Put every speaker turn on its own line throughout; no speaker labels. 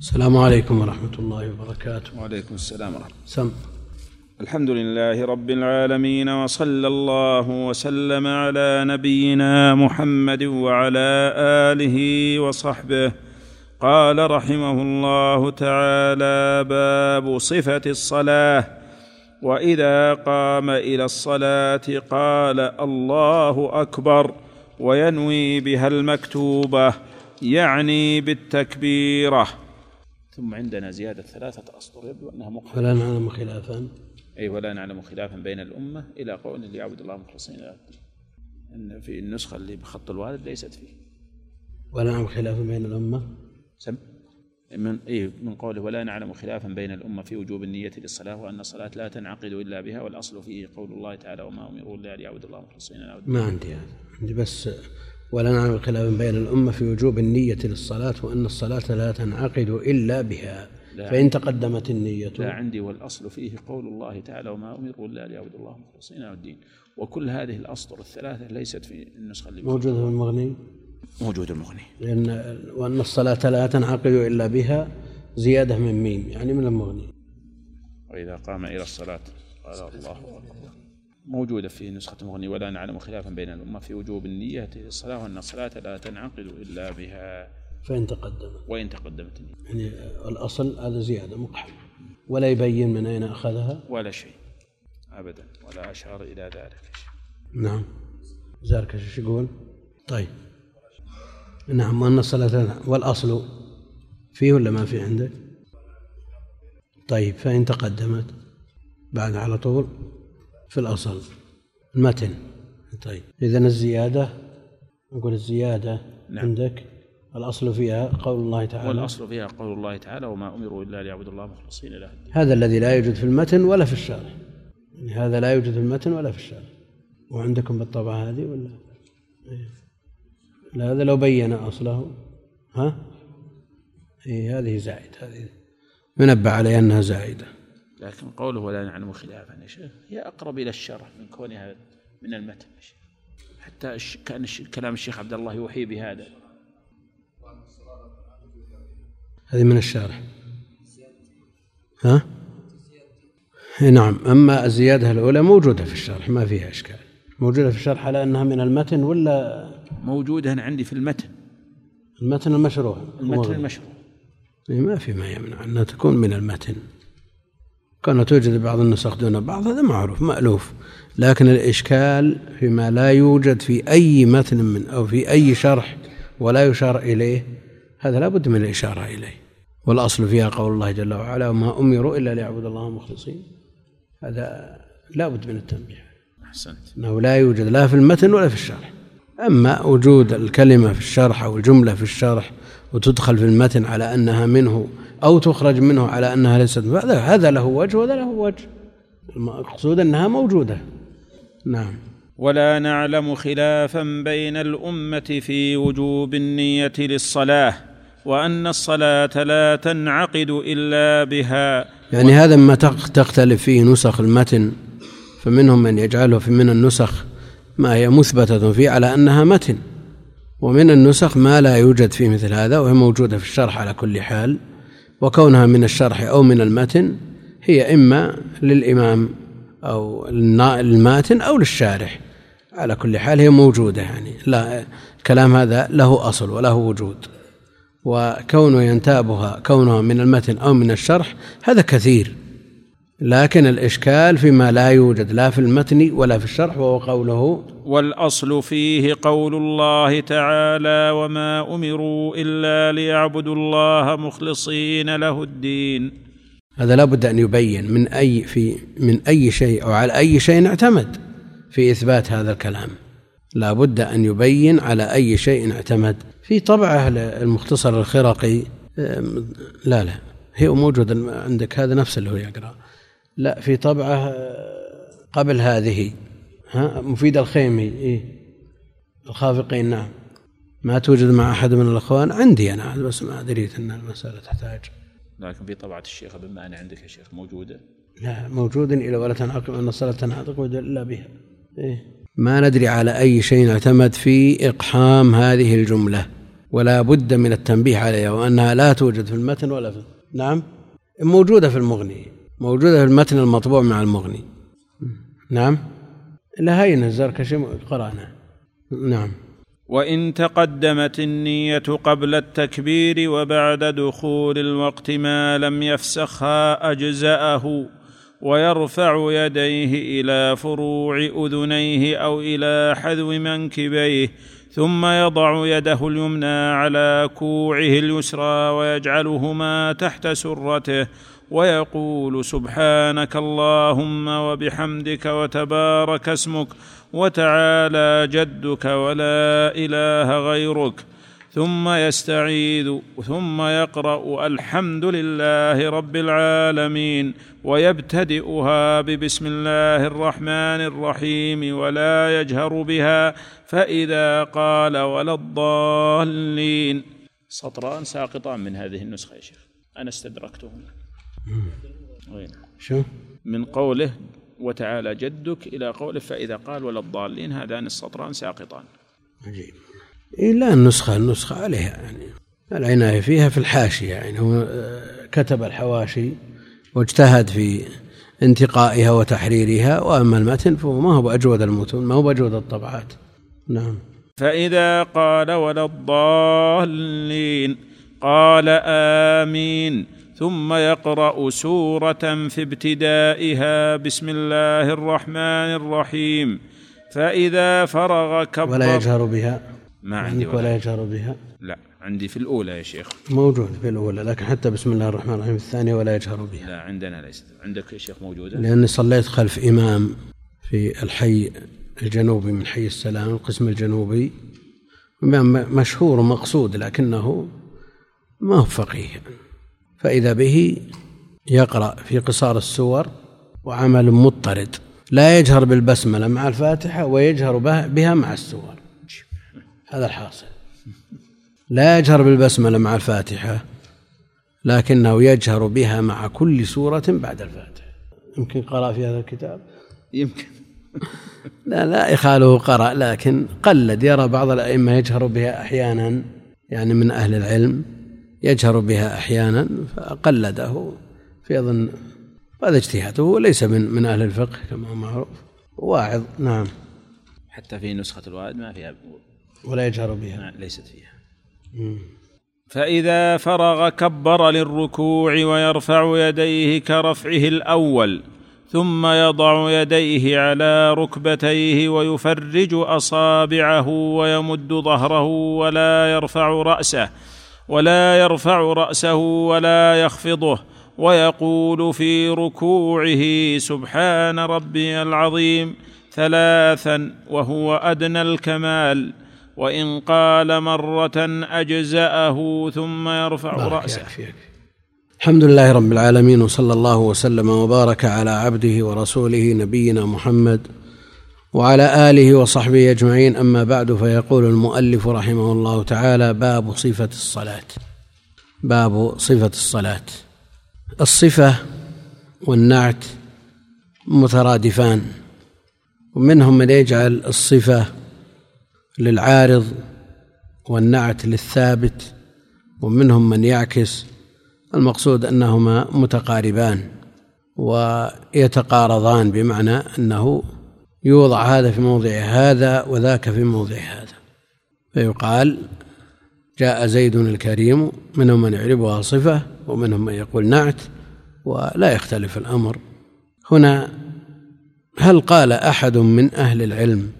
السلام عليكم ورحمة الله وبركاته.
وعليكم السلام ورحمة الله.
سم.
الحمد لله رب العالمين وصلى الله وسلم على نبينا محمد وعلى آله وصحبه. قال رحمه الله تعالى باب صفة الصلاة. وإذا قام إلى الصلاة قال الله أكبر. وينوي بها المكتوبة يعني بالتكبيرة. ثم عندنا زيادة ثلاثة أسطر يبدو أنها مقبلة.
فلا نعلم خلافا.
أي ولا نعلم خلافا بين الأمة إلى قول ليعبد الله مخلصين له أن في النسخة اللي بخط الوالد ليست فيه.
ولا نعلم خلافا بين الأمة.
سم. من إيه من قوله ولا نعلم خلافا بين الأمة في وجوب النية للصلاة وأن الصلاة لا تنعقد إلا بها والأصل فيه قول الله تعالى وما أمروا إلا ليعبدوا الله مخلصين له
ما عندي هذا. عندي بس ولا نعلم خلافا بين الأمة في وجوب النية للصلاة وأن الصلاة لا تنعقد إلا بها.
لا.
فإن تقدمت النية.
لا عندي والأصل فيه قول الله تعالى وما أمروا إلا ليعبدوا الله مخلصين له الدين. وكل هذه الأسطر الثلاثة ليست في النسخة اللي
موجودة في المغني؟
موجود المغني.
لأن وأن الصلاة لا تنعقد إلا بها زيادة من ميم يعني من المغني.
وإذا قام إلى الصلاة قال الله أكبر. موجودة في نسخة المغني ولا نعلم خلافا بين الأمة في وجوب النية للصلاة وأن الصلاة لا تنعقد إلا بها.
فإن تقدمت.
وإن تقدمت النية.
يعني الأصل هذا زيادة مقحم. ولا يبين من أين أخذها؟
ولا شيء. أبدا. ولا أشار إلى ذلك
نعم. زاركش إيش يقول؟ طيب. نعم وأن الصلاة والأصل فيه ولا ما في عندك؟ طيب فإن تقدمت بعد على طول. في الأصل. المتن. طيب. إذا الزيادة نقول الزيادة
نعم.
عندك. الأصل فيها قول الله تعالى.
والأصل فيها قول الله تعالى وما أمروا إلا ليعبدوا الله مخلصين له الدين.
هذا الذي لا يوجد في المتن ولا في الشرح يعني هذا لا يوجد في المتن ولا في الشرح وعندكم بالطبعة هذه ولا؟ إيه. لا هذا لو بين أصله. ها؟ إيه هذه زائد هذه منبه علي أنها زائدة.
لكن قوله ولا نعلم خلافا يا شيخ هي أقرب إلى الشرح من كونها من المتن يا شيخ. حتى كأن كلام الشيخ عبد الله يوحي بهذا.
هذه من الشارح. ها؟ إيه نعم. أما الزيادة الأولى موجودة في الشرح ما فيها إشكال. موجودة في الشرح على أنها من المتن ولا؟
موجودة عندي في المتن.
المتن المشروع.
المتن المشروع.
إيه ما في ما يمنع أنها تكون من المتن. كان توجد بعض النسخ دون بعض هذا معروف مألوف. لكن الإشكال فيما لا يوجد في أي متن من أو في أي شرح ولا يشار إليه هذا لا بد من الإشارة إليه. والأصل فيها قول الله جل وعلا وما أمروا إلا ليعبدوا الله مخلصين. هذا لا بد من التنبيه.
أحسنت.
أنه لا يوجد لا في المتن ولا في الشرح. أما وجود الكلمة في الشرح أو الجملة في الشرح وتدخل في المتن على أنها منه أو تخرج منه على أنها ليست هذا هذا له وجه وهذا له وجه. المقصود أنها موجودة. نعم.
ولا نعلم خلافا بين الأمة في وجوب النية للصلاة وأن الصلاة لا تنعقد إلا بها.
يعني هذا ما تخ- تختلف فيه نسخ المتن فمنهم من يجعله في من النسخ ما هي مثبتة فيه على أنها متن. ومن النسخ ما لا يوجد فيه مثل هذا وهي موجودة في الشرح على كل حال. وكونها من الشرح أو من المتن هي إما للإمام أو الماتن أو للشارح. على كل حال هي موجودة يعني. لا الكلام هذا له أصل وله وجود. وكونه ينتابها كونها من المتن أو من الشرح هذا كثير. لكن الإشكال فيما لا يوجد لا في المتن ولا في الشرح وهو قوله
والأصل فيه قول الله تعالى وما أمروا إلا ليعبدوا الله مخلصين له الدين.
هذا لا بد أن يبين من أي في من أي شيء أو على أي شيء اعتمد في إثبات هذا الكلام. لا بد أن يبين على أي شيء اعتمد. في طبعة المختصر الخرقي لا لا هي موجودة عندك هذا نفس اللي هو يقرأ. لا في طبعة قبل هذه. ها مفيد الخيمي إيه. الخافقين نعم. ما توجد مع أحد من الأخوان؟ عندي أنا بس ما دريت أن المسألة تحتاج.
لكن في طبعة الشيخ بما أن عندك يا شيخ موجودة؟
لا موجود إلى ولا تنعقد أن الصلاة تنعقد إلا بها. إيه؟ ما ندري على أي شيء اعتمد في إقحام هذه الجملة ولا بد من التنبيه عليها وأنها لا توجد في المتن ولا في نعم موجودة في المغني. موجودة في المتن المطبوع مع المغني. نعم؟ لهين الزركشي قرأنا. نعم.
وإن تقدمت النية قبل التكبير وبعد دخول الوقت ما لم يفسخها أجزأه ويرفع يديه إلى فروع أذنيه أو إلى حذو منكبيه ثم يضع يده اليمنى على كوعه اليسرى ويجعلهما تحت سرته ويقول سبحانك اللهم وبحمدك وتبارك اسمك وتعالى جدك ولا إله غيرك. ثم يستعيذ ثم يقرأ الحمد لله رب العالمين ويبتدئها ببسم الله الرحمن الرحيم ولا يجهر بها فإذا قال ولا الضالين. سطران ساقطان من هذه النسخة يا شيخ. أنا استدركتهم
وين شو؟
من قوله وتعالى جدك إلى قوله فإذا قال ولا الضالين هذان السطران ساقطان.
عجيب. إيه لا النسخة النسخة عليها يعني. العناية فيها في الحاشية يعني. هو آه، كتب الحواشي واجتهد في انتقائها وتحريرها وأما المتن فهو ما هو بأجود المتون ما هو بأجود الطبعات. نعم.
فإذا قال ولا الضالين قال آمين. ثم يقرأ سورة في ابتدائها بسم الله الرحمن الرحيم. فإذا فرغ كبر
ولا يجهر بها.
ما عندي
ولا, ولا. يجهر بها.
لا عندي في الأولى يا شيخ.
موجود في الأولى لكن حتى بسم الله الرحمن الرحيم الثانية ولا يجهر بها.
لا عندنا ليست. عندك يا شيخ موجودة؟
لأني صليت خلف إمام في الحي الجنوبي من حي السلام القسم الجنوبي. مشهور ومقصود لكنه ما هو فقيه. فإذا به يقرأ في قصار السور وعمل مضطرد. لا يجهر بالبسملة مع الفاتحة ويجهر بها مع السور. هذا الحاصل. لا يجهر بالبسملة مع الفاتحة لكنه يجهر بها مع كل سورة بعد الفاتحة. يمكن قرأ في هذا الكتاب؟
يمكن.
لا لا يخاله قرأ لكن قلد يرى بعض الأئمة يجهر بها أحيانا يعني من أهل العلم. يجهر بها أحيانا فقلده في أظن هذا اجتهاده وليس من من أهل الفقه كما هو معروف. واعظ نعم.
حتى في نسخة الوائد ما فيها
ولا يجهر بها.
ليست فيها. فإذا فرغ كبر للركوع ويرفع يديه كرفعه الأول ثم يضع يديه على ركبتيه ويفرج أصابعه ويمد ظهره ولا يرفع رأسه ولا يرفع رأسه ولا يخفضه ويقول في ركوعه سبحان ربي العظيم ثلاثا وهو أدنى الكمال وإن قال مرة أجزأه ثم يرفع رأسه.
الحمد لله رب العالمين وصلى الله وسلم وبارك على عبده ورسوله نبينا محمد وعلى آله وصحبه أجمعين. أما بعد فيقول المؤلف رحمه الله تعالى باب صفة الصلاة. باب صفة الصلاة. الصفة والنعت مترادفان ومنهم من يجعل الصفة للعارض والنعت للثابت ومنهم من يعكس المقصود أنهما متقاربان ويتقارضان بمعنى أنه يوضع هذا في موضع هذا وذاك في موضع هذا. فيقال جاء زيد الكريم منهم من يعربها صفة ومنهم من يقول نعت ولا يختلف الأمر. هنا هل قال أحد من أهل العلم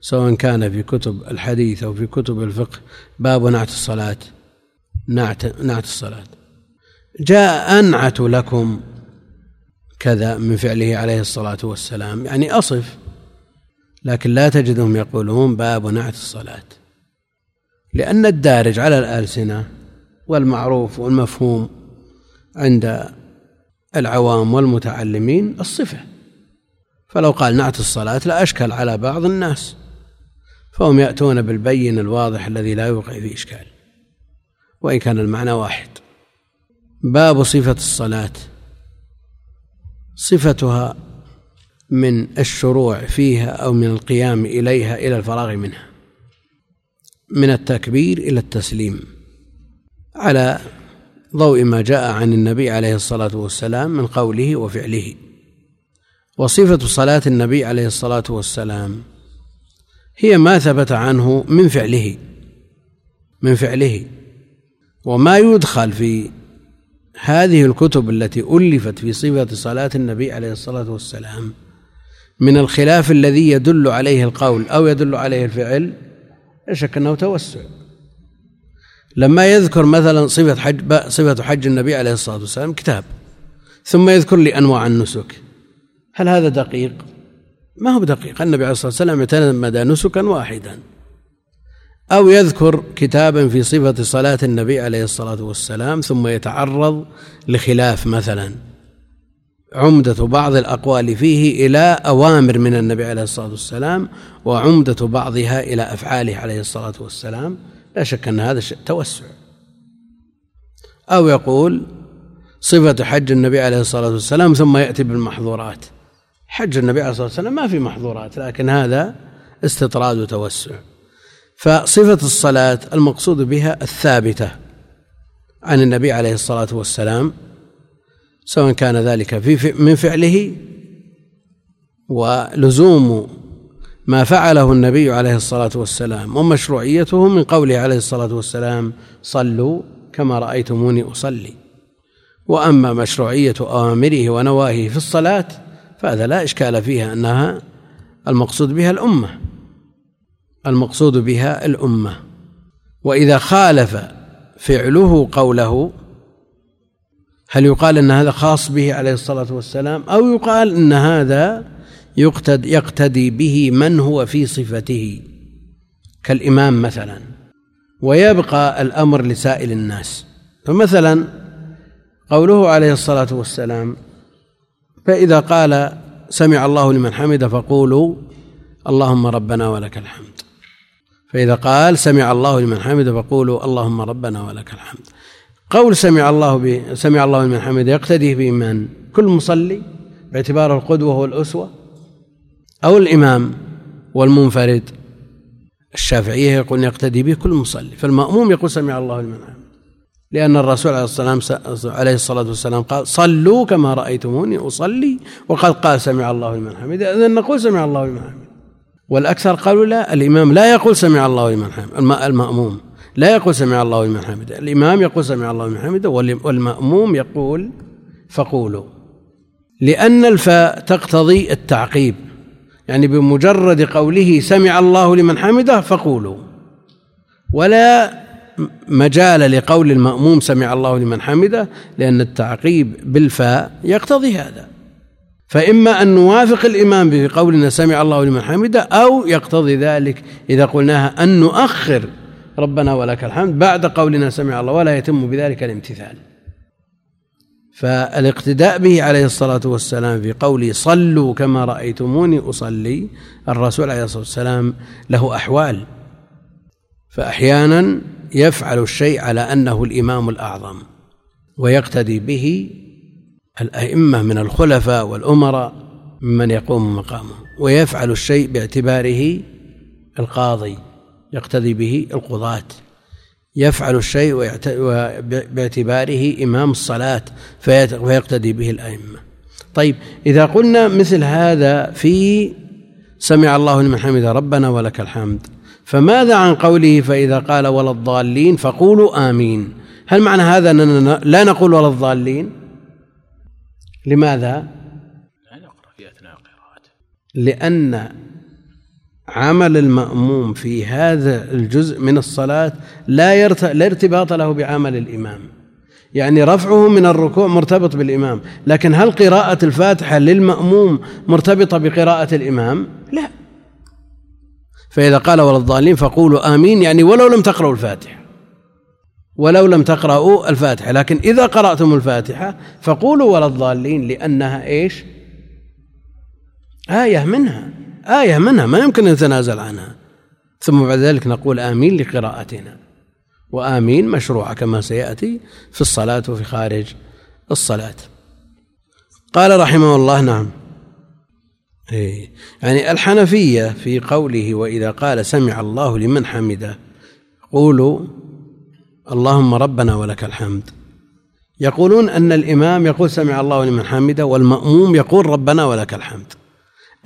سواء كان في كتب الحديث أو في كتب الفقه باب نعت الصلاة؟ نعت نعت الصلاة. جاء أنعت لكم كذا من فعله عليه الصلاة والسلام يعني أصف. لكن لا تجدهم يقولون باب نعت الصلاة. لأن الدارج على الألسنة والمعروف والمفهوم عند العوام والمتعلمين الصفة. فلو قال نعت الصلاة لا أشكل على بعض الناس فهم يأتون بالبين الواضح الذي لا يوقع فيه إشكال. وإن كان المعنى واحد. باب صفة الصلاة. صفتها من الشروع فيها أو من القيام إليها إلى الفراغ منها. من التكبير إلى التسليم. على ضوء ما جاء عن النبي عليه الصلاة والسلام من قوله وفعله. وصفة صلاة النبي عليه الصلاة والسلام هي ما ثبت عنه من فعله. من فعله. وما يدخل في هذه الكتب التي ألفت في صفة صلاة النبي عليه الصلاة والسلام من الخلاف الذي يدل عليه القول أو يدل عليه الفعل لا شك أنه توسع. لما يذكر مثلا صفة حج صفة حج النبي عليه الصلاة والسلام كتاب ثم يذكر لي أنواع النسك هل هذا دقيق؟ ما هو دقيق النبي عليه الصلاة والسلام اعتمد نسكا واحدا. أو يذكر كتابا في صفة صلاة النبي عليه الصلاة والسلام ثم يتعرض لخلاف مثلا. عمدة بعض الأقوال فيه إلى أوامر من النبي عليه الصلاة والسلام وعمدة بعضها إلى أفعاله عليه الصلاة والسلام. لا شك أن هذا توسع. أو يقول صفة حج النبي عليه الصلاة والسلام ثم يأتي بالمحظورات. حج النبي عليه الصلاة والسلام ما في محظورات لكن هذا استطراد وتوسع. فصفة الصلاة المقصود بها الثابتة عن النبي عليه الصلاة والسلام سواء كان ذلك في من فعله ولزوم ما فعله النبي عليه الصلاة والسلام ومشروعيته من قوله عليه الصلاة والسلام صلوا كما رأيتموني أصلي. وأما مشروعية أوامره ونواهيه في الصلاة فهذا لا إشكال فيها أنها المقصود بها الأمة المقصود بها الأمة. وإذا خالف فعله قوله هل يقال أن هذا خاص به عليه الصلاة والسلام أو يقال أن هذا يقتدي, يقتدي به من هو في صفته كالإمام مثلا؟ ويبقى الأمر لسائر الناس. فمثلا قوله عليه الصلاة والسلام فإذا قال سمع الله لمن حمد فقولوا اللهم ربنا ولك الحمد. فإذا قال سمع الله لمن حمد فقولوا اللهم ربنا ولك الحمد. قول سمع الله ب... سمع الله لمن حمد يقتدي بمن كل مصلي باعتبار القدوة والأسوة أو الإمام والمنفرد. الشافعية يقول يقتدي به كل مصلي فالمأموم يقول سمع الله لمن حمد لأن الرسول عليه الصلاة عليه الصلاة والسلام قال صلوا كما رأيتموني أصلي وقد قال سمع الله لمن حمد إذا نقول سمع الله لمن حمد والأكثر قالوا لا الإمام لا يقول سمع الله لمن حمد المأموم. لا يقول سمع الله لمن حمده. الإمام يقول سمع الله لمن حمده والمأموم يقول فقولوا. لأن الفاء تقتضي التعقيب. يعني بمجرد قوله سمع الله لمن حمده فقولوا. ولا مجال لقول المأموم سمع الله لمن حمده لأن التعقيب بالفاء يقتضي هذا. فإما أن نوافق الإمام بقولنا سمع الله لمن حمده أو يقتضي ذلك إذا قلناها أن نؤخر ربنا ولك الحمد بعد قولنا سمع الله ولا يتم بذلك الامتثال. فالاقتداء به عليه الصلاة والسلام في قوله صلوا كما رأيتموني أصلي الرسول عليه الصلاة والسلام له أحوال. فأحيانا يفعل الشيء على أنه الإمام الأعظم ويقتدي به الأئمة من الخلفاء والأمراء ممن يقوم مقامه ويفعل الشيء باعتباره القاضي. يقتدي به القضاة يفعل الشيء باعتباره إمام الصلاة فيقتدي به الأئمة. طيب إذا قلنا مثل هذا في سمع الله لمن حمد ربنا ولك الحمد فماذا عن قوله فإذا قال ولا الضالين فقولوا آمين؟ هل معنى هذا أننا لا نقول ولا الضالين؟ لماذا؟ لا نقرأ في أثناء قراءته لأن عمل المأموم في هذا الجزء من الصلاة لا لا ارتباط له بعمل الإمام. يعني رفعه من الركوع مرتبط بالإمام. لكن هل قراءة الفاتحة للمأموم مرتبطة بقراءة الإمام؟ لا. فإذا قال ولا الضالين فقولوا آمين يعني ولو لم تقرأوا الفاتحة. ولو لم تقرأوا الفاتحة. لكن إذا قرأتم الفاتحة فقولوا ولا الضالين لأنها إيش؟ آية منها. آية منها ما يمكن أن نتنازل عنها. ثم بعد ذلك نقول آمين لقراءتنا. وآمين مشروعة كما سيأتي في الصلاة وفي خارج الصلاة. قال رحمه الله نعم. إيه. يعني الحنفية في قوله وإذا قال سمع الله لمن حمده قولوا اللهم ربنا ولك الحمد. يقولون أن الإمام يقول سمع الله لمن حمده والمأموم يقول ربنا ولك الحمد.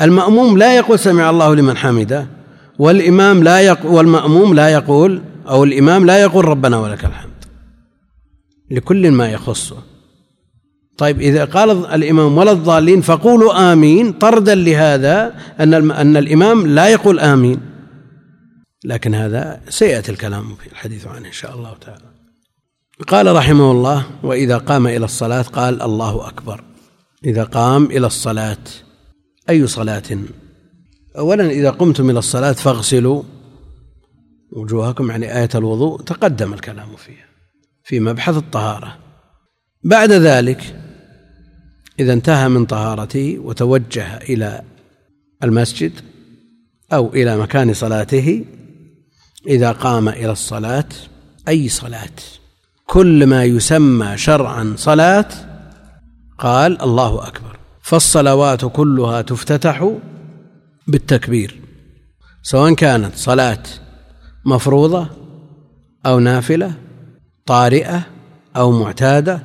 المأموم لا يقول سمع الله لمن حمده والإمام لا يقول والمأموم لا يقول أو الإمام لا يقول ربنا ولك الحمد. لكل ما يخصه طيب إذا قال الإمام ولا الضالين فقولوا آمين. طردا لهذا أن أن الإمام لا يقول آمين. لكن هذا سيأتي الكلام في الحديث عنه إن شاء الله تعالى. قال رحمه الله وإذا قام إلى الصلاة قال الله أكبر. إذا قام إلى الصلاة أي صلاة؟ أولا إذا قمتم إلى الصلاة فاغسلوا وجوهكم يعني آية الوضوء تقدم الكلام فيها في مبحث الطهارة. بعد ذلك إذا انتهى من طهارته وتوجه إلى المسجد أو إلى مكان صلاته إذا قام إلى الصلاة أي صلاة؟ كل ما يسمى شرعا صلاة قال الله أكبر. فالصلوات كلها تفتتح بالتكبير سواء كانت صلاة مفروضة أو نافلة طارئة أو معتادة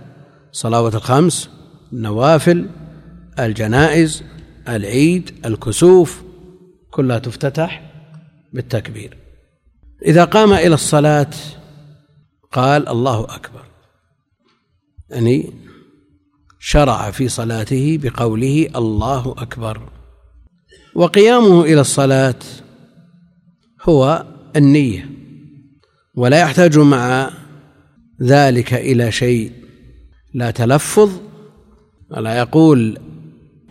صلوات الخمس النوافل الجنائز العيد الكسوف كلها تفتتح بالتكبير. إذا قام إلى الصلاة قال الله أكبر. يعني شرع في صلاته بقوله الله أكبر. وقيامه إلى الصلاة هو النية ولا يحتاج مع ذلك إلى شيء. لا تلفظ ولا يقول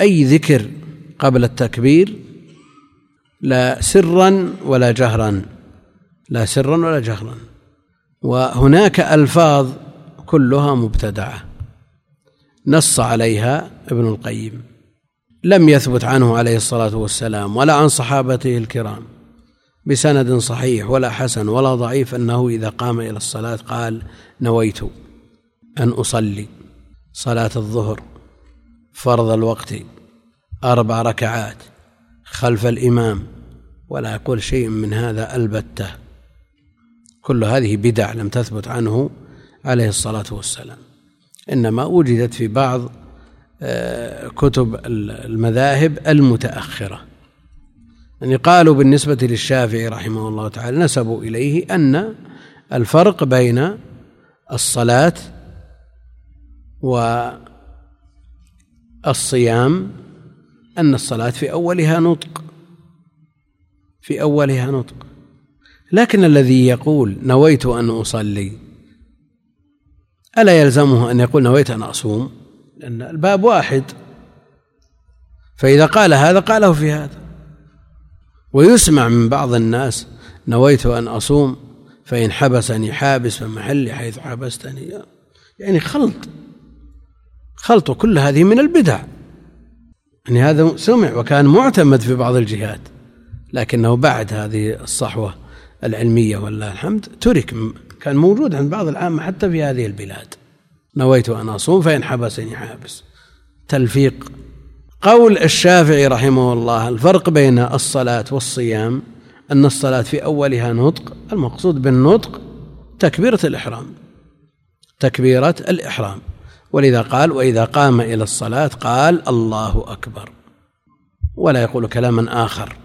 أي ذكر قبل التكبير لا سرا ولا جهرا لا سرا ولا جهرا. وهناك ألفاظ كلها مبتدعة. نص عليها ابن القيم لم يثبت عنه عليه الصلاة والسلام ولا عن صحابته الكرام بسند صحيح ولا حسن ولا ضعيف أنه إذا قام إلى الصلاة قال نويت أن أصلي صلاة الظهر فرض الوقت أربع ركعات خلف الإمام ولا يقول شيء من هذا البتة. كل هذه بدع لم تثبت عنه عليه الصلاة والسلام. إنما وجدت في بعض آه، كتب المذاهب المتأخرة. يعني قالوا بالنسبة للشافعي رحمه الله تعالى نسبوا إليه أن الفرق بين الصلاة والصيام أن الصلاة في أولها نطق. في أولها نطق. لكن الذي يقول نويت أن أصلي ألا يلزمه أن يقول نويت أن أصوم؟ لأن الباب واحد. فإذا قال هذا قاله في هذا. ويسمع من بعض الناس نويت أن أصوم فإن حبسني حابس فمحلي حيث حبستني. يعني خلط. خلط كل هذه من البدع. يعني هذا سمع وكان معتمد في بعض الجهات لكنه بعد هذه الصحوة العلمية والله الحمد ترك كان موجود عند بعض العامة حتى في هذه البلاد. نويت أن أصوم فإن حبسني حابس. تلفيق. قول الشافعي رحمه الله الفرق بين الصلاة والصيام أن الصلاة في أولها نطق المقصود بالنطق تكبيرة الإحرام. تكبيرة الإحرام. ولذا قال وإذا قام إلى الصلاة قال الله أكبر. ولا يقول كلاما آخر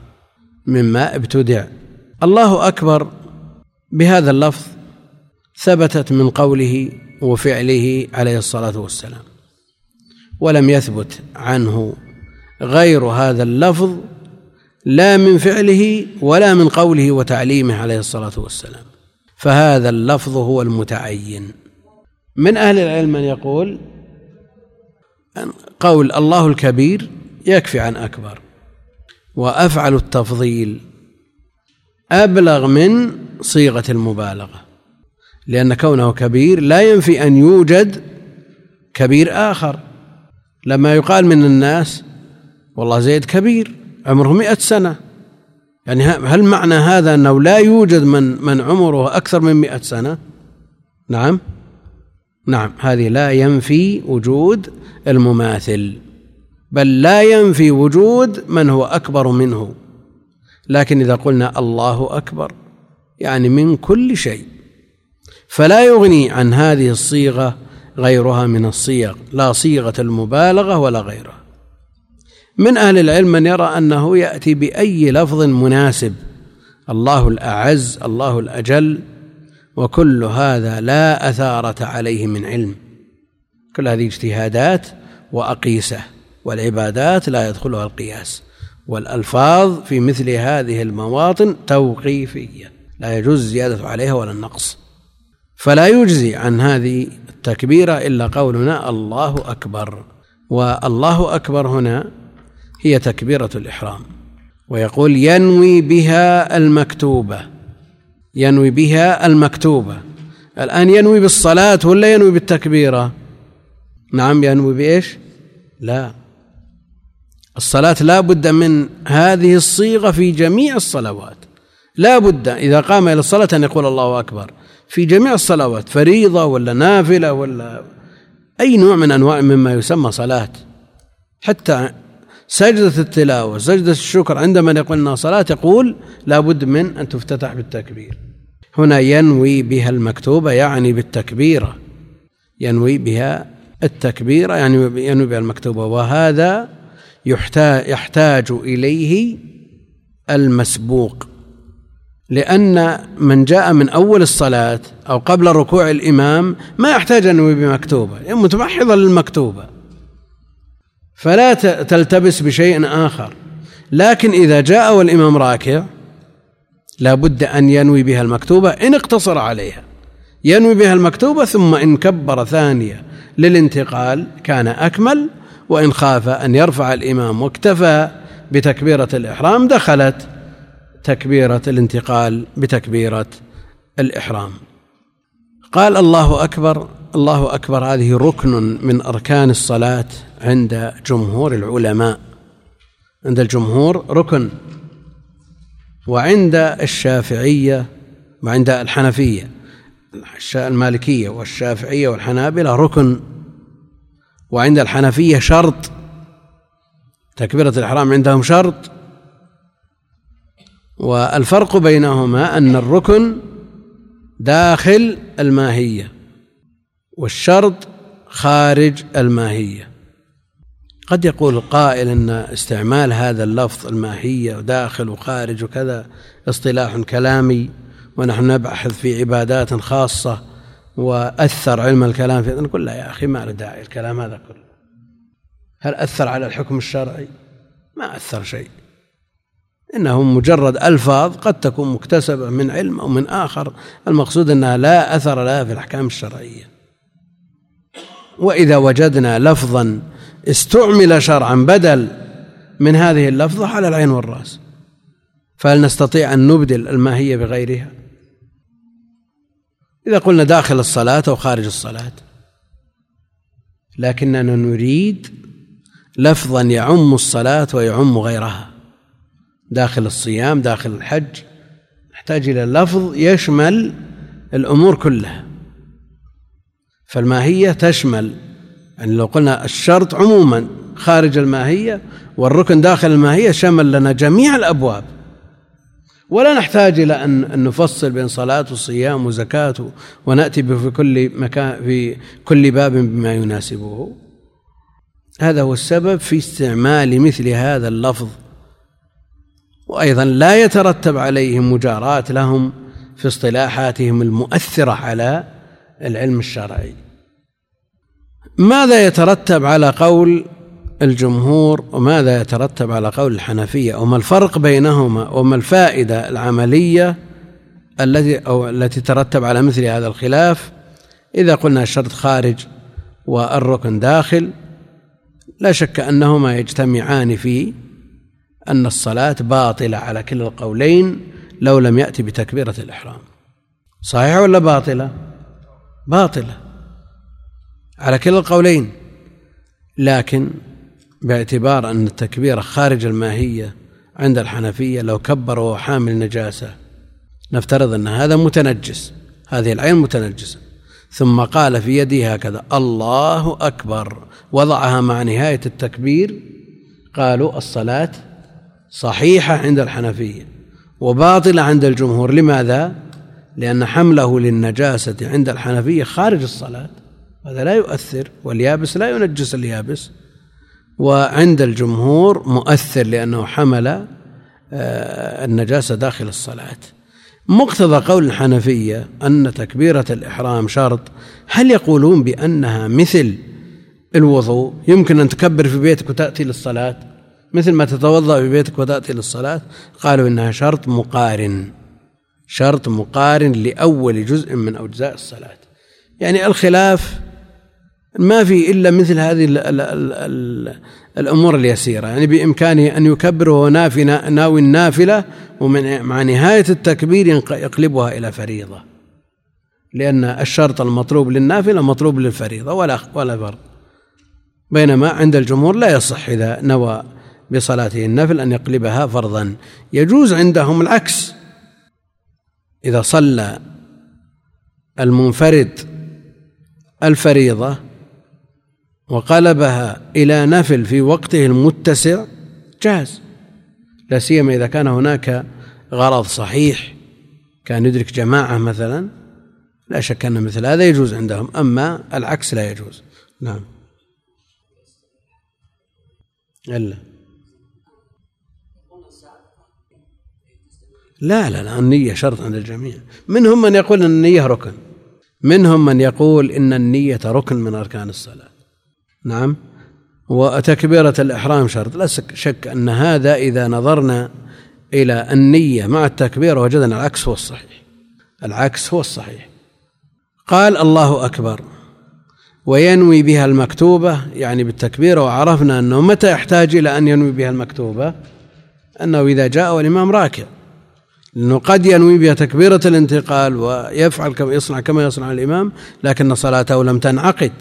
مما ابتدع. الله أكبر. بهذا اللفظ ثبتت من قوله وفعله عليه الصلاة والسلام. ولم يثبت عنه غير هذا اللفظ لا من فعله ولا من قوله وتعليمه عليه الصلاة والسلام. فهذا اللفظ هو المتعين. من أهل العلم من يقول قول الله الكبير يكفي عن أكبر وأفعل التفضيل أبلغ من صيغة المبالغة. لأن كونه كبير لا ينفي أن يوجد كبير آخر. لما يقال من الناس والله زيد كبير عمره مئة سنة. يعني هل معنى هذا أنه لا يوجد من من عمره أكثر من مئة سنة؟ نعم. نعم هذه لا ينفي وجود المماثل بل لا ينفي وجود من هو أكبر منه. لكن إذا قلنا الله أكبر يعني من كل شيء. فلا يغني عن هذه الصيغة غيرها من الصيغ لا صيغة المبالغة ولا غيرها. من أهل العلم من يرى أنه يأتي بأي لفظ مناسب الله الأعز الله الأجل وكل هذا لا أثارة عليه من علم. كل هذه اجتهادات وأقيسة والعبادات لا يدخلها القياس. والألفاظ في مثل هذه المواطن توقيفية لا يجوز الزيادة عليها ولا النقص. فلا يجزي عن هذه التكبيرة إلا قولنا الله أكبر. والله أكبر هنا هي تكبيرة الإحرام. ويقول ينوي بها المكتوبة. ينوي بها المكتوبة. الآن ينوي بالصلاة ولا ينوي بالتكبيرة؟ نعم ينوي بإيش؟ لا. الصلاة لا بد من هذه الصيغة في جميع الصلوات. لا بد إذا قام إلى الصلاة أن يقول الله أكبر. في جميع الصلوات فريضة ولا نافلة ولا أي نوع من أنواع مما يسمى صلاة. حتى سجدة التلاوة سجدة الشكر عندما يقول أنها صلاة يقول لا بد من أن تفتتح بالتكبير. هنا ينوي بها المكتوبة يعني بالتكبيرة. ينوي بها التكبيرة يعني ينوي بها المكتوبة. وهذا يحتاج إليه المسبوق. لأن من جاء من أول الصلاة أو قبل ركوع الإمام ما يحتاج أن ينوي بمكتوبة متمحضة للمكتوبة. فلا تلتبس بشيء آخر. لكن إذا جاء والإمام راكع لا بد أن ينوي بها المكتوبة إن اقتصر عليها. ينوي بها المكتوبة ثم إن كبر ثانية للانتقال كان أكمل وإن خاف أن يرفع الإمام واكتفى بتكبيرة الإحرام دخلت. تكبيرة الانتقال بتكبيرة الإحرام. قال الله أكبر الله أكبر هذه ركن من أركان الصلاة عند جمهور العلماء. عند الجمهور ركن وعند الشافعية وعند الحنفية المالكية والشافعية والحنابلة ركن. وعند الحنفية شرط تكبيرة الإحرام عندهم شرط. والفرق بينهما أن الركن داخل الماهية والشرط خارج الماهية. قد يقول القائل إن استعمال هذا اللفظ الماهية وداخل وخارج وكذا اصطلاح كلامي ونحن نبحث في عبادات خاصة وأثر علم الكلام في نقول لا يا أخي ما له داعي الكلام هذا كله. هل أثر على الحكم الشرعي؟ ما أثر شيء. انه مجرد ألفاظ قد تكون مكتسبة من علم أو من آخر. المقصود أنها لا أثر لها في الأحكام الشرعية. وإذا وجدنا لفظا استعمل شرعا بدل من هذه اللفظة على العين والرأس. فهل نستطيع أن نبدل الماهية بغيرها؟ إذا قلنا داخل الصلاة أو خارج الصلاة. لكننا نريد لفظا يعم الصلاة ويعم غيرها. داخل الصيام داخل الحج نحتاج إلى لفظ يشمل الأمور كلها. فالماهية تشمل يعني لو قلنا الشرط عموما خارج الماهية والركن داخل الماهية شمل لنا جميع الأبواب. ولا نحتاج إلى أن نفصل بين صلاة وصيام وزكاة ونأتي في كل مكان في كل باب بما يناسبه. هذا هو السبب في استعمال مثل هذا اللفظ وأيضا لا يترتب عليهم مجاراة لهم في اصطلاحاتهم المؤثرة على العلم الشرعي. ماذا يترتب على قول الجمهور وماذا يترتب على قول الحنفية؟ وما الفرق بينهما؟ وما الفائدة العملية التي أو التي ترتب على مثل هذا الخلاف؟ إذا قلنا الشرط خارج والركن داخل لا شك أنهما يجتمعان في أن الصلاة باطلة على كلا القولين لو لم يأتي بتكبيرة الإحرام. صحيح ولا باطلة؟ باطلة على كلا القولين. لكن باعتبار أن التكبير خارج الماهية عند الحنفية لو كبر وهو حامل نجاسة نفترض أن هذا متنجس هذه العين متنجسة. ثم قال في يده هكذا الله أكبر. وضعها مع نهاية التكبير قالوا الصلاة صحيحة عند الحنفية وباطلة عند الجمهور. لماذا؟ لأن حمله للنجاسة عند الحنفية خارج الصلاة هذا لا يؤثر واليابس لا ينجس اليابس. وعند الجمهور مؤثر لأنه حمل آه، النجاسة داخل الصلاة. مقتضى قول الحنفية أن تكبيرة الإحرام شرط. هل يقولون بأنها مثل الوضوء؟ يمكن أن تكبر في بيتك وتأتي للصلاة. مثل ما تتوضأ في بيتك وتأتي للصلاة قالوا إنها شرط مقارن شرط مقارن لأول جزء من أجزاء الصلاة. يعني الخلاف ما في إلا مثل هذه ال ال ال ال الأمور اليسيرة. يعني بإمكانه أن يكبر وهو ناوي النافلة ومن مع نهاية التكبير يقلبها إلى فريضة. لأن الشرط المطلوب للنافلة مطلوب للفريضة ولا ولا فرق. بينما عند الجمهور لا يصح إذا نوى بصلاته النفل أن يقلبها فرضا. يجوز عندهم العكس. إذا صلى المنفرد الفريضة وقلبها إلى نفل في وقته المتسع جاز. لا سيما إذا كان هناك غرض صحيح كان يدرك جماعة مثلا لا شك أن مثل هذا يجوز عندهم أما العكس لا يجوز. نعم. إلا. لا لا لا النية شرط عند الجميع. منهم من يقول أن النية ركن. منهم من يقول إن النية ركن من أركان الصلاة. نعم. وتكبيرة الإحرام شرط. لا شك أن هذا إذا نظرنا إلى النية مع التكبير وجدنا العكس هو الصحيح. العكس هو الصحيح. قال الله أكبر. وينوي بها المكتوبة يعني بالتكبير وعرفنا أنه متى يحتاج إلى أن ينوي بها المكتوبة؟ أنه إذا جاء والإمام راكع. لأنه قد ينوي بها تكبيرة الانتقال ويفعل كما يصنع كما يصنع الإمام لكن صلاته لم تنعقد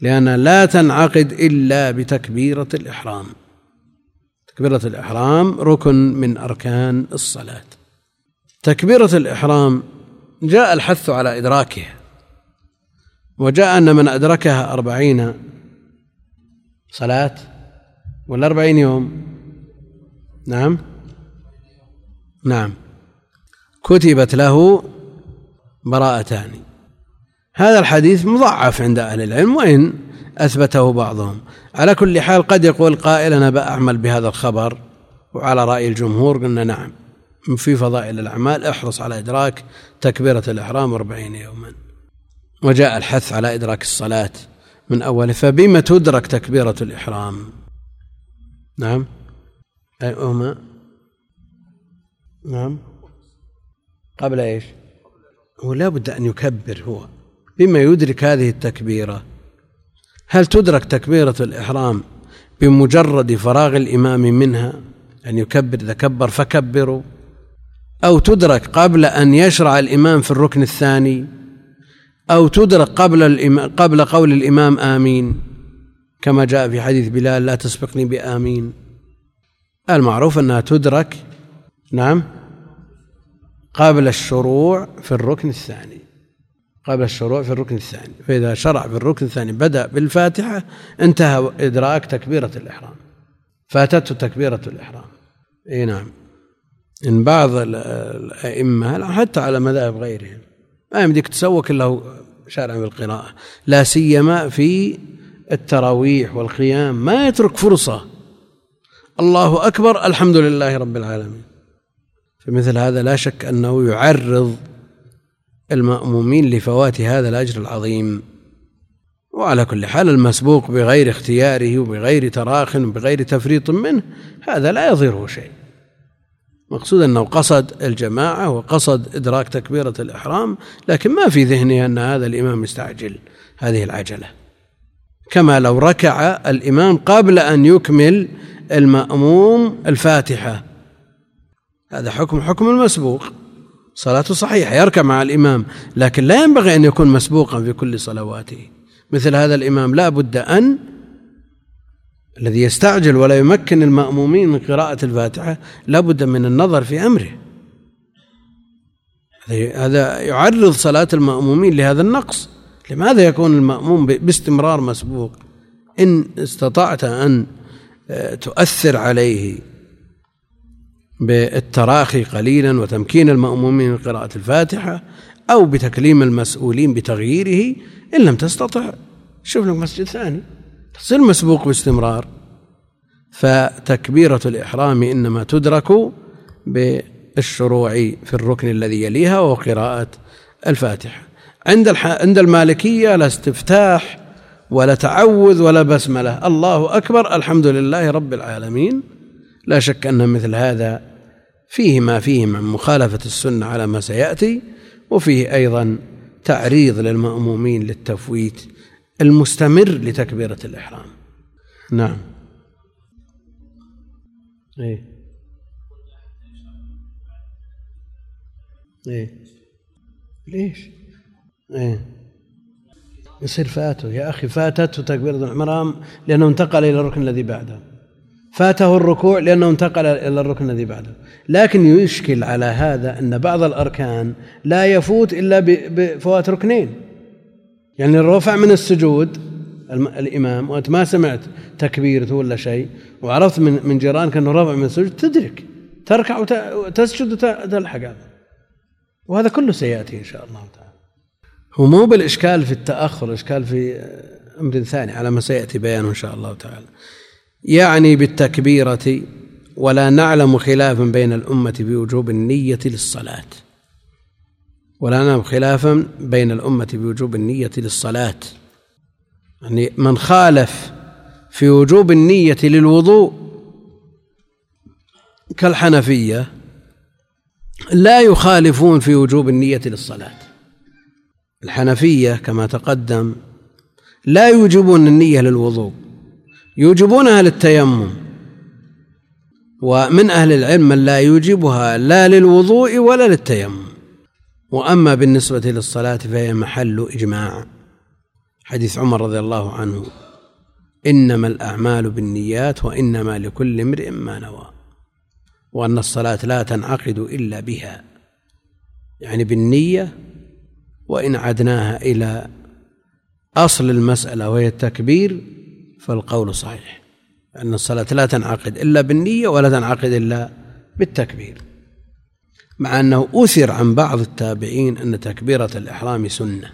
لأنها لا تنعقد إلا بتكبيرة الإحرام. تكبيرة الإحرام ركن من أركان الصلاة. تكبيرة الإحرام جاء الحث على إدراكها وجاء أن من أدركها أربعين صلاة ولا أربعين يوم. نعم؟ نعم. كتبت له براءتان. هذا الحديث مضعف عند أهل العلم وإن أثبته بعضهم. على كل حال قد يقول قائل أنا بأعمل بهذا الخبر وعلى رأي الجمهور قلنا نعم في فضائل الأعمال احرص على إدراك تكبيرة الإحرام أربعين يوما. وجاء الحث على إدراك الصلاة من أوله فبما تدرك تكبيرة الإحرام؟ نعم. أي هما نعم. قبل إيش؟ هو لا بد أن يكبر هو بما يدرك هذه التكبيرة. هل تدرك تكبيرة الإحرام بمجرد فراغ الإمام منها؟ أن يكبر إذا كبر فكبروا. أو تدرك قبل أن يشرع الإمام في الركن الثاني؟ أو تدرك قبل قبل قول الإمام آمين؟ كما جاء في حديث بلال لا تسبقني بآمين. المعروف أنها تدرك نعم؟ قبل الشروع في الركن الثاني. قبل الشروع في الركن الثاني. فإذا شرع في الركن الثاني بدأ بالفاتحة انتهى إدراك تكبيرة الإحرام. فاتته تكبيرة الإحرام. أي نعم. إن بعض الأئمة حتى على مذاهب غيرهم ما يمديك تسوق إلا شارع بالقراءة لا سيما في التراويح والقيام ما يترك فرصة. الله أكبر الحمد لله رب العالمين. فمثل هذا لا شك أنه يعرض المأمومين لفوات هذا الأجر العظيم. وعلى كل حال المسبوق بغير اختياره وبغير تراخ وبغير تفريط منه هذا لا يضره شيء. مقصود أنه قصد الجماعة وقصد إدراك تكبيرة الإحرام لكن ما في ذهنه أن هذا الإمام يستعجل هذه العجلة. كما لو ركع الإمام قبل أن يكمل المأموم الفاتحة هذا حكم حكم المسبوق. صلاته صحيحة يركع مع الإمام لكن لا ينبغي أن يكون مسبوقا في كل صلواته. مثل هذا الإمام لا بد أن الذي يستعجل ولا يمكن المأمومين من قراءة الفاتحة لا بد من النظر في أمره. هذا يعرض صلاة المأمومين لهذا النقص. لماذا يكون المأموم باستمرار مسبوق؟ إن استطعت أن آه، تؤثر عليه. بالتراخي قليلا وتمكين المأمومين من قراءة الفاتحة أو بتكليم المسؤولين بتغييره إن لم تستطع. شوف لك مسجد ثاني. تصير مسبوق باستمرار. فتكبيرة الإحرام إنما تدرك بالشروع في الركن الذي يليها وهو قراءة الفاتحة. عند عند المالكية لا استفتاح ولا تعوذ ولا بسملة. الله أكبر. الحمد لله رب العالمين. لا شك أن مثل هذا فيه ما فيه من مخالفة السنة على ما سيأتي وفيه أيضا تعريض للمأمومين للتفويت المستمر لتكبيرة الإحرام. نعم. إيه. إيه. ليش؟ إيه. يصير فاته يا أخي فاتته تكبيرة الإحرام لأنه انتقل إلى الركن الذي بعده. فاته الركوع لأنه انتقل إلى الركن الذي بعده. لكن يشكل على هذا أن بعض الأركان لا يفوت إلا بفوات ركنين. يعني الرفع من السجود الإمام وأنت ما سمعت تكبيرته ولا شيء وعرفت من من جيرانك أنه رفع من السجود تدرك تركع وتسجد وتلحق هذا. وهذا كله سيأتي إن شاء الله تعالى. هو مو بالإشكال في التأخر الإشكال في أمر ثاني على ما سيأتي بيانه إن شاء الله تعالى. يعني بالتكبيرة ولا نعلم خلافا بين الأمة بوجوب النية للصلاة. ولا نعلم خلافا بين الأمة بوجوب النية للصلاة. يعني من خالف في وجوب النية للوضوء كالحنفية لا يخالفون في وجوب النية للصلاة. الحنفية كما تقدم لا يوجبون النية للوضوء. يوجبونها للتيمم ومن أهل العلم من لا يوجبها لا للوضوء ولا للتيمم. وأما بالنسبة للصلاة فهي محل إجماع. حديث عمر رضي الله عنه. إنما الأعمال بالنيات وإنما لكل امرئ ما نوى. وأن الصلاة لا تنعقد إلا بها. يعني بالنية وإن عدناها إلى أصل المسألة وهي التكبير فالقول صحيح أن الصلاة لا تنعقد إلا بالنية ولا تنعقد إلا بالتكبير مع أنه أثر عن بعض التابعين أن تكبيرة الإحرام سنة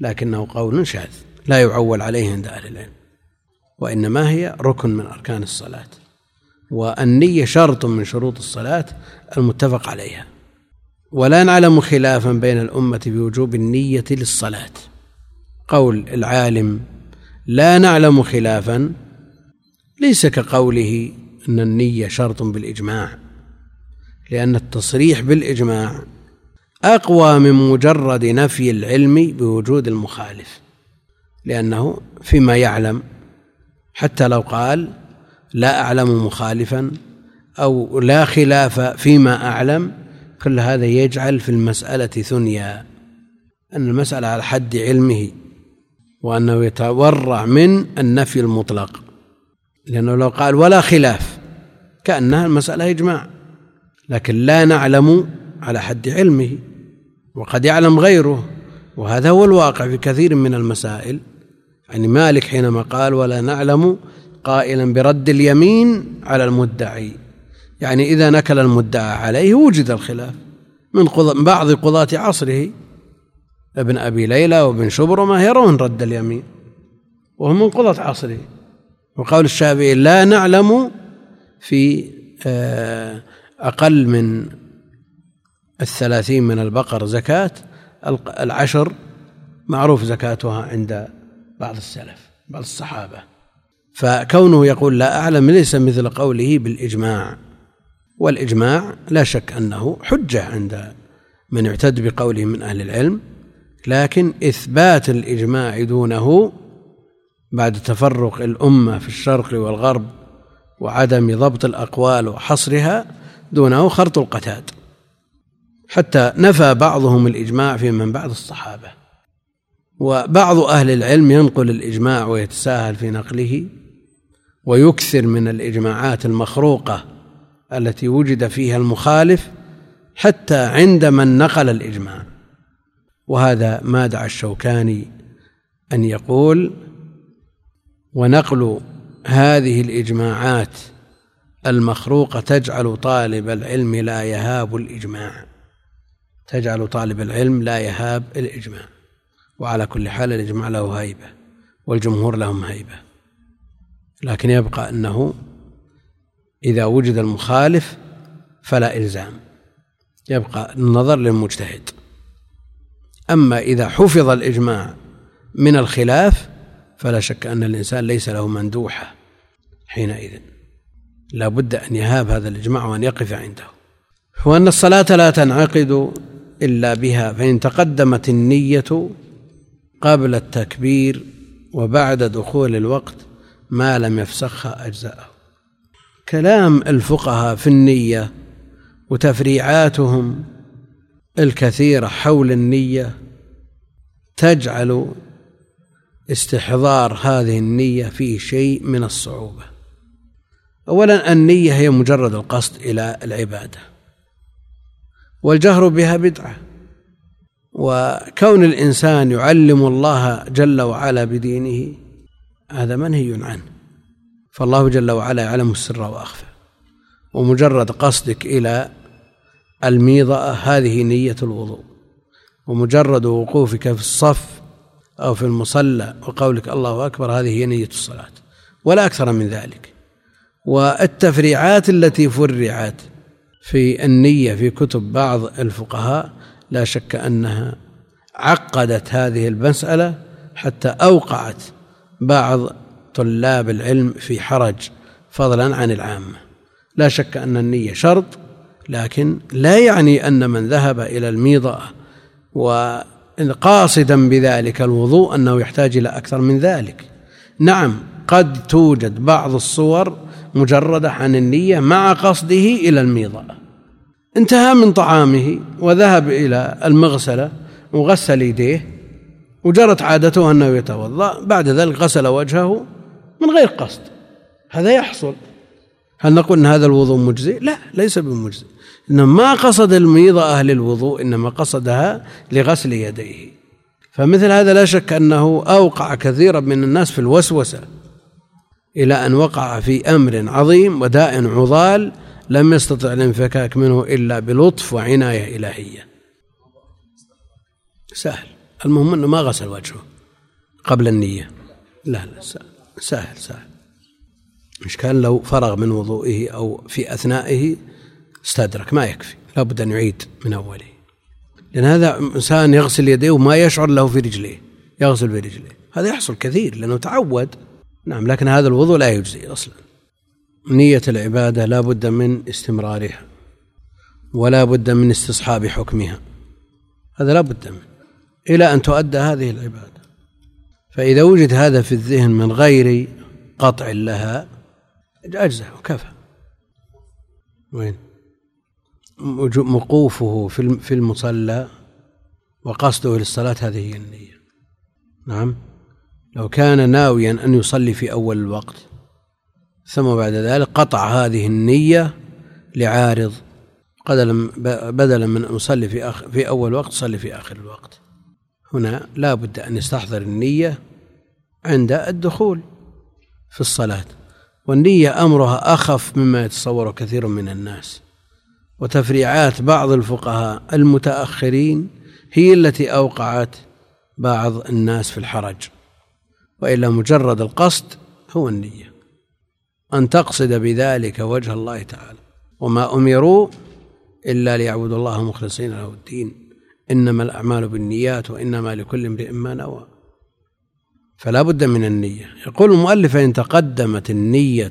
لكنه قول شاذ لا يعول عليه عند أهل العلم وإنما هي ركن من أركان الصلاة والنية شرط من شروط الصلاة المتفق عليها ولا نعلم خلافا بين الأمة بوجوب النية للصلاة قول العالم لا نعلم خلافا. ليس كقوله أن النية شرط بالإجماع لأن التصريح بالإجماع أقوى من مجرد نفي العلم بوجود المخالف لأنه فيما يعلم حتى لو قال لا أعلم مخالفا أو لا خلاف فيما أعلم كل هذا يجعل في المسألة ثنيا. أن المسألة على حد علمه وأنه يتورع من النفي المطلق. لأنه لو قال ولا خلاف كأنها المسألة إجماع. لكن لا نعلم على حد علمه وقد يعلم غيره. وهذا هو الواقع في كثير من المسائل. يعني مالك حينما قال ولا نعلم قائلا برد اليمين على المدعي. يعني إذا نكل المدعى عليه وجد الخلاف من بعض قضاة عصره. ابن أبي ليلى وابن شبرمة يرون رد اليمين. وهم من قضاة عصره. وقول الشافعي لا نعلم في آه، أقل من الثلاثين من البقر زكاة. العشر معروف زكاتها عند بعض السلف بعض الصحابة. فكونه يقول لا أعلم ليس مثل قوله بالإجماع. والإجماع لا شك أنه حجة عند من يعتد بقوله من أهل العلم. لكن إثبات الإجماع دونه بعد تفرق الأمة في الشرق والغرب وعدم ضبط الأقوال وحصرها دونه خرط القتاد. حتى نفى بعضهم الإجماع في من بعد الصحابة. وبعض أهل العلم ينقل الإجماع ويتساهل في نقله ويكثر من الإجماعات المخروقة التي وجد فيها المخالف حتى عند من نقل الإجماع. وهذا ما دعا الشوكاني أن يقول ونقل هذه الإجماعات المخروقة تجعل طالب العلم لا يهاب الإجماع. تجعل طالب العلم لا يهاب الإجماع. وعلى كل حال الإجماع له هيبة والجمهور لهم هيبة. لكن يبقى أنه إذا وجد المخالف فلا إلزام. يبقى النظر للمجتهد. أما إذا حفظ الإجماع من الخلاف فلا شك أن الإنسان ليس له مندوحة حينئذ. لا بد أن يهاب هذا الإجماع وأن يقف عنده. وأن الصلاة لا تنعقد إلا بها فإن تقدمت النية قبل التكبير وبعد دخول الوقت ما لم يفسخها أجزاءه. كلام الفقهاء في النية وتفريعاتهم الكثيرة حول النية تجعل استحضار هذه النية فيه شيء من الصعوبة. أولا النية هي مجرد القصد إلى العبادة والجهر بها بدعة. وكون الإنسان يعلم الله جل وعلا بدينه هذا منهي عنه. فالله جل وعلا يعلم السر وأخفى. ومجرد قصدك إلى الميضة هذه نية الوضوء ومجرد وقوفك في الصف أو في المصلى وقولك الله أكبر هذه هي نية الصلاة ولا أكثر من ذلك. والتفريعات التي فرعت في النية في كتب بعض الفقهاء لا شك أنها عقدت هذه المسألة حتى أوقعت بعض طلاب العلم في حرج فضلا عن العامة. لا شك أن النية شرط لكن لا يعني أن من ذهب إلى الميضة وقاصدا بذلك الوضوء أنه يحتاج إلى أكثر من ذلك. نعم قد توجد بعض الصور مجردة عن النية مع قصده إلى الميضة. انتهى من طعامه وذهب إلى المغسلة وغسل يديه وجرت عادته أنه يتوضأ. بعد ذلك غسل وجهه من غير قصد. هذا يحصل. هل نقول إن هذا الوضوء مجزي؟ لا ليس بمجزي إنما ما قصد الميضة أهل الوضوء إنما قصدها لغسل يديه. فمثل هذا لا شك أنه أوقع كثيرا من الناس في الوسوسة إلى أن وقع في أمر عظيم وداء عضال لم يستطع الانفكاك منه إلا بلطف وعناية إلهية. سهل. المهم إنه ما غسل وجهه قبل النية. لا لا سهل سهل, سهل. كان لو فرغ من وضوئه أو في أثنائه استدرك ما يكفي. لابد أن يعيد من أوله. لأن هذا إنسان يغسل يديه وما يشعر له في رجليه. يغسل في رجليه. هذا يحصل كثير لأنه تعود. نعم لكن هذا الوضوء لا يجزي أصلا. نية العبادة لا بد من استمرارها. ولا بد من استصحاب حكمها. هذا لا بد منه. إلى أن تؤدى هذه العبادة. فإذا وجد هذا في الذهن من غير قطع لها أجزع وكفى. وين؟ مقوفه في المصلى وقصده للصلاة هذه هي النية. نعم. لو كان ناويا أن يصلي في أول الوقت ثم بعد ذلك قطع هذه النية لعارض بدلا من أن يصلي في أخ في أول وقت صلي في آخر الوقت. هنا لا بد أن يستحضر النية عند الدخول في الصلاة. والنية أمرها أخف مما يتصور كثير من الناس. وتفريعات بعض الفقهاء المتأخرين هي التي أوقعت بعض الناس في الحرج وإلا مجرد القصد هو النية. أن تقصد بذلك وجه الله تعالى. وما أمروا إلا ليعبدوا الله مخلصين له الدين. إنما الأعمال بالنيات وإنما لكل امرئ ما نوى. فلا بد من النية. يقول المؤلف إن تقدمت النية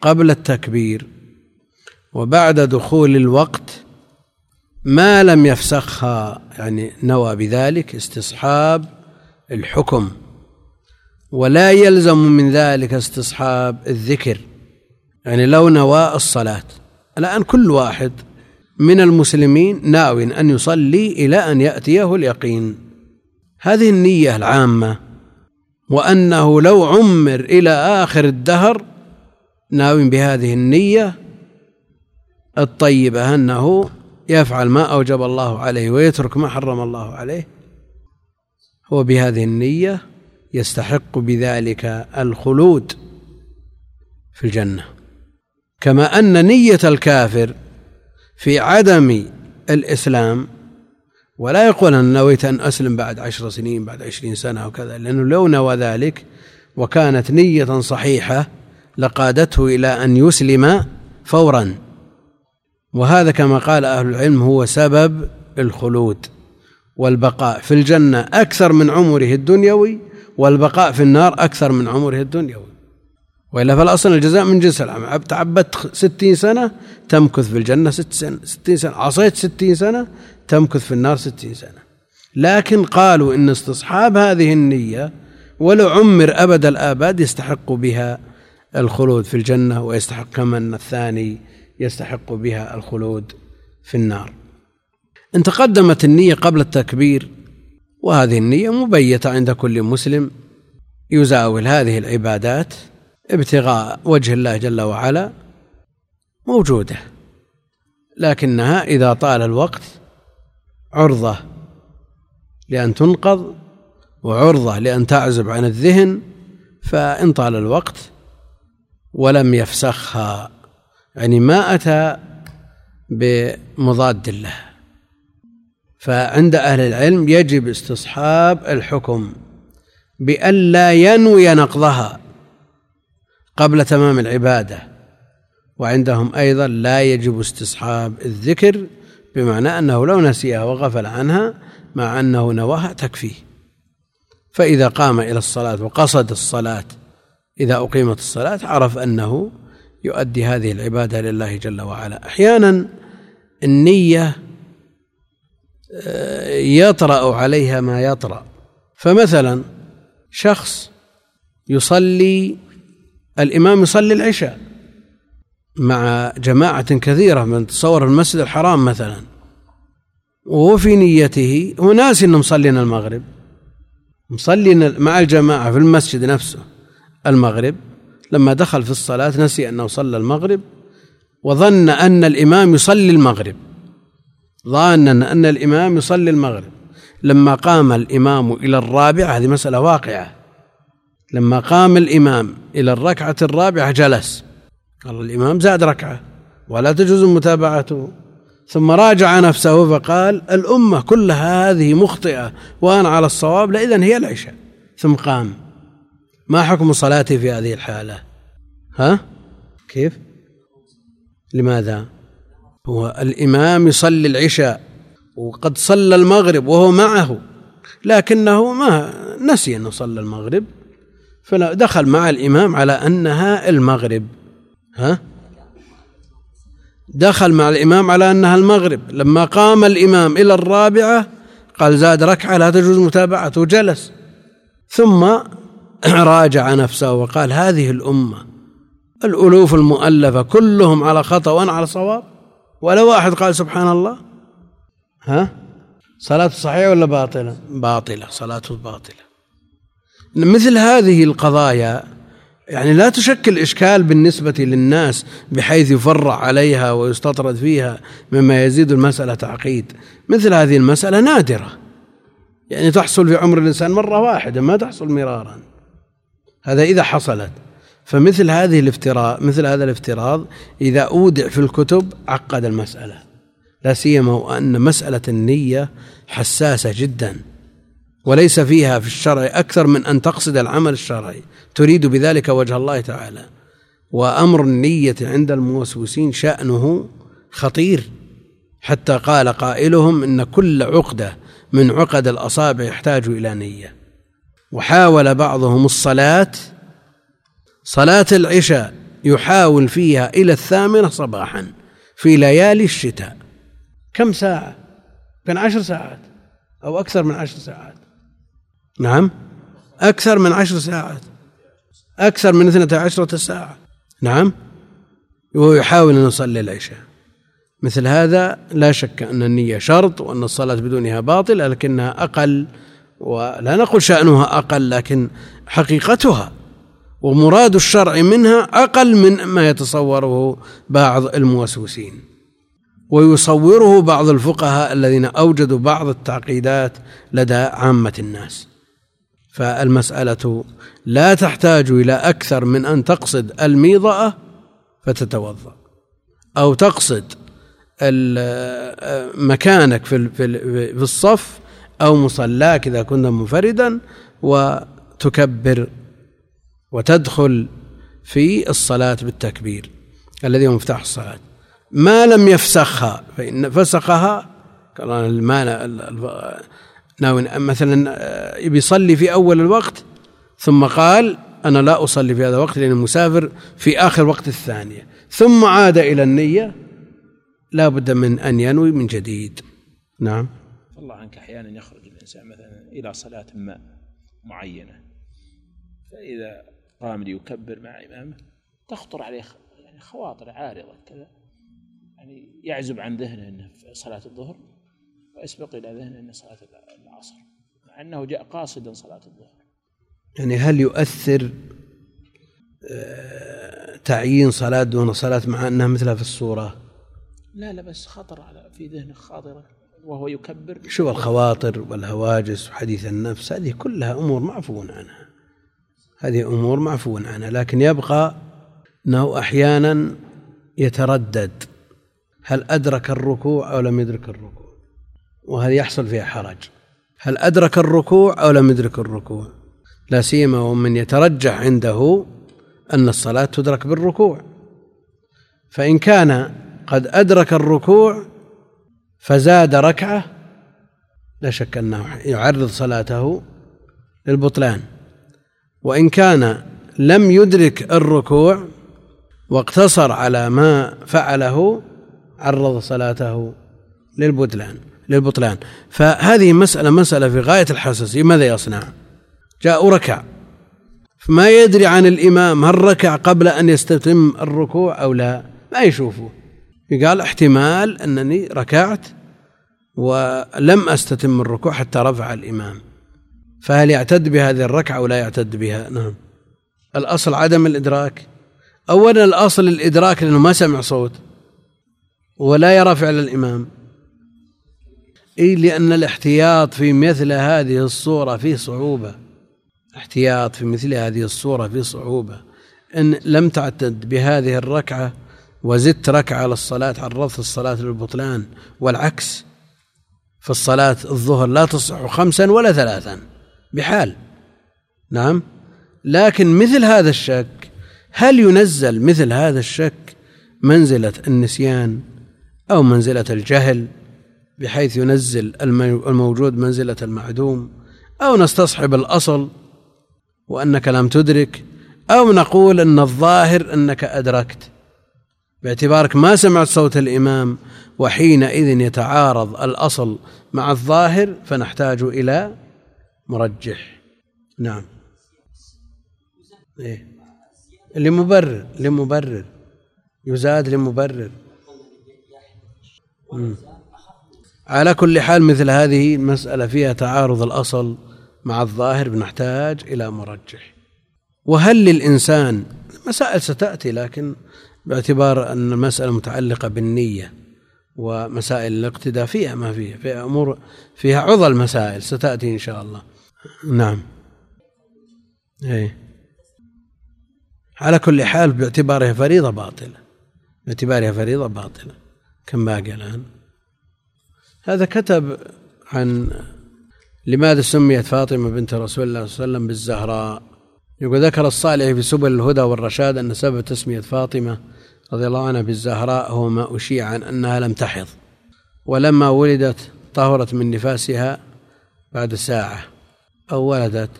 قبل التكبير وبعد دخول الوقت ما لم يفسخها يعني نوى بذلك استصحاب الحكم ولا يلزم من ذلك استصحاب الذكر. يعني لو نوى الصلاة الآن كل واحد من المسلمين ناو أن يصلي إلى أن يأتيه اليقين. هذه النية العامة وأنه لو عمر إلى آخر الدهر ناو بهذه النية الطيبة أنه يفعل ما أوجب الله عليه ويترك ما حرم الله عليه. هو بهذه النية يستحق بذلك الخلود في الجنة. كما أن نية الكافر في عدم الإسلام ولا يقول أنا نويت أن أسلم بعد عشر سنين بعد عشرين سنة وكذا لأنه لو نوى ذلك وكانت نية صحيحة لقادته إلى أن يسلم فورا. وهذا كما قال أهل العلم هو سبب الخلود والبقاء في الجنة أكثر من عمره الدنيوي والبقاء في النار أكثر من عمره الدنيوي. وإلا فالأصل الجزاء من جنس العمل. تعبدت ستين سنة تمكث في الجنة ست سنة ستين سنة. عصيت ستين سنة تمكث في النار ستين سنة. لكن قالوا إن استصحاب هذه النية ولو عمر أبد الآباد يستحق بها الخلود في الجنة ويستحق كما أن الثاني يستحق بها الخلود في النار. إن تقدمت النية قبل التكبير وهذه النية مبيتة عند كل مسلم يزاول هذه العبادات ابتغاء وجه الله جل وعلا موجودة لكنها إذا طال الوقت عرضة لأن تنقض وعرضة لأن تعزب عن الذهن فإن طال الوقت ولم يفسخها يعني ما أتى بمضاد له. فعند أهل العلم يجب استصحاب الحكم بألا ينوي نقضها قبل تمام العبادة وعندهم أيضا لا يجب استصحاب الذكر بمعنى أنه لو نسيها وغفل عنها مع أنه نواها تكفيه. فإذا قام إلى الصلاة وقصد الصلاة إذا أقيمت الصلاة عرف أنه يؤدي هذه العبادة لله جل وعلا. أحيانا النية آه، يطرأ عليها ما يطرأ. فمثلا شخص يصلي الإمام يصلي العشاء مع جماعة كثيرة من تصور المسجد الحرام مثلا. وهو في نيته هو ناسي انه مصلينا المغرب مصلي مع الجماعة في المسجد نفسه المغرب. لما دخل في الصلاة نسي أنه صلى المغرب وظن أن الإمام يصلي المغرب. ظانا أن الإمام يصلي المغرب. لما قام الإمام إلى الرابعة هذه مسألة واقعة. لما قام الإمام إلى الركعة الرابعة جلس. قال الإمام زاد ركعة ولا تجوز متابعته. ثم راجع نفسه فقال الأمة كلها هذه مخطئة وأنا على الصواب لا هي العشاء. ثم قام. ما حكم صلاتي في هذه الحالة؟ ها؟ كيف؟ لماذا؟ هو الإمام يصلي العشاء وقد صلى المغرب وهو معه لكنه ما نسي أنه صلى المغرب فدخل مع الإمام على أنها المغرب. ها؟ دخل مع الإمام على أنها المغرب. لما قام الإمام إلى الرابعة قال زاد ركعة لا تجوز متابعته جلس ثم راجع نفسه وقال هذه الأمة الألوف المؤلفة كلهم على خطأ وأنا على صواب؟ ولا واحد قال سبحان الله ها؟ صلاته صحيحة ولا باطلة؟ باطلة صلاته باطلة. مثل هذه القضايا يعني لا تشكل إشكال بالنسبة للناس بحيث يفرع عليها ويستطرد فيها مما يزيد المسألة تعقيد. مثل هذه المسألة نادرة. يعني تحصل في عمر الإنسان مرة واحدة ما تحصل مرارا. هذا إذا حصلت. فمثل هذه الافتراض مثل هذا الافتراض إذا أودع في الكتب عقد المسألة. لا سيما وأن مسألة النية حساسة جدا وليس فيها في الشرع أكثر من أن تقصد العمل الشرعي. تريد بذلك وجه الله تعالى. وأمر النية عند الموسوسين شأنه خطير. حتى قال قائلهم إن كل عقدة من عقد الأصابع يحتاج إلى نية. وحاول بعضهم الصلاة صلاة العشاء يحاول فيها إلى الثامنة صباحا في ليالي الشتاء. كم ساعة؟ كان عشر ساعات أو أكثر من عشر ساعات. نعم؟ أكثر من عشر ساعات. أكثر من اثنتا عشرة ساعة. نعم؟ وهو يحاول أن يصلي العشاء. مثل هذا لا شك أن النية شرط وأن الصلاة بدونها باطلة لكنها أقل ولا نقول شأنها أقل لكن حقيقتها ومراد الشرع منها أقل من ما يتصوره بعض الموسوسين. ويصوره بعض الفقهاء الذين أوجدوا بعض التعقيدات لدى عامة الناس. فالمسألة لا تحتاج إلى أكثر من أن تقصد الميضأة فتتوضأ أو تقصد مكانك في في الصف أو مصلاك إذا كنت منفردا وتكبر وتدخل في الصلاة بالتكبير الذي هو مفتاح الصلاة. ما لم يفسخها فإن فسخها ما ناوي مثلا يبي يصلي في أول الوقت ثم قال أنا لا أصلي في هذا الوقت لأني مسافر في آخر وقت الثانية. ثم عاد إلى النية لا بد من أن ينوي من جديد. نعم.
الله عنك أحيانا يخرج الإنسان مثلا إلى صلاة ما معينة. فإذا قام ليكبر مع إمامه تخطر عليه يعني خواطر عارضة كذا. يعني يعزب عن ذهنه أنه في صلاة الظهر ويسبق إلى ذهنه أنه صلاة العصر مع أنه جاء قاصدا صلاة الظهر.
يعني هل يؤثر آه، تعيين صلاة دون صلاة مع أنها مثلها في الصورة؟
لا لا بس خطر على في ذهنه خاطرة. وهو يكبر.
شو الخواطر والهواجس وحديث النفس هذه كلها أمور معفو عنها. هذه أمور معفو عنها لكن يبقى أنه أحيانا يتردد. هل أدرك الركوع أو لم يدرك الركوع؟ وهذا يحصل فيها حرج؟ هل أدرك الركوع أو لم يدرك الركوع؟ لا سيما ومن يترجح عنده أن الصلاة تدرك بالركوع. فإن كان قد أدرك الركوع فزاد ركعة لا شك أنه يعرض صلاته للبطلان. وإن كان لم يدرك الركوع واقتصر على ما فعله عرض صلاته للبطلان للبطلان. فهذه مسألة مسألة في غاية الحساسية ماذا يصنع؟ جاء ركع. فما يدري عن الإمام هل ركع قبل أن يستتم الركوع أو لا؟ ما يشوفه. قال احتمال أنني ركعت ولم أستتم الركوع حتى رفع الإمام. فهل يعتد بهذه الركعة أو لا يعتد بها؟ نعم. الأصل عدم الإدراك. أولا الأصل الإدراك لأنه ما سمع صوت ولا يرى فعل الإمام. إي لأن الاحتياط في مثل هذه الصورة فيه صعوبة. احتياط في مثل هذه الصورة فيه صعوبة. إن لم تعتد بهذه الركعة وزدت ركعة على الصلاة عرضت الصلاة للبطلان والعكس في الصلاة الظهر لا تصح خمسا ولا ثلاثا بحال. نعم؟ لكن مثل هذا الشك هل ينزل مثل هذا الشك منزلة النسيان أو منزلة الجهل بحيث ينزل الموجود منزلة المعدوم أو نستصحب الأصل وأنك لم تدرك أو نقول أن الظاهر أنك أدركت؟ باعتبارك ما سمعت صوت الإمام وحينئذ يتعارض الأصل مع الظاهر فنحتاج إلى مرجح. نعم. إيه. لمبرر لمبرر. يزاد لمبرر. مم. على كل حال مثل هذه المسألة فيها تعارض الأصل مع الظاهر بنحتاج إلى مرجح. وهل للإنسان مسائل ستأتي لكن باعتبار أن المسألة متعلقة بالنية ومسائل الاقتداء فيها ما فيها فيها أمور فيها عضل مسائل ستأتي إن شاء الله. نعم. أي على كل حال باعتبارها فريضة باطلة. باعتبارها فريضة باطلة كم باقي الآن؟ هذا كتب عن لماذا سميت فاطمة بنت رسول الله صلى الله عليه وسلم بالزهراء. يقول ذكر الصالح في سبل الهدى والرشاد أن سبب تسمية فاطمة رضي الله عنها بالزهراء هو ما أشيع عن أنها لم تحض ولما ولدت طهرت من نفاسها بعد ساعة. أو ولدت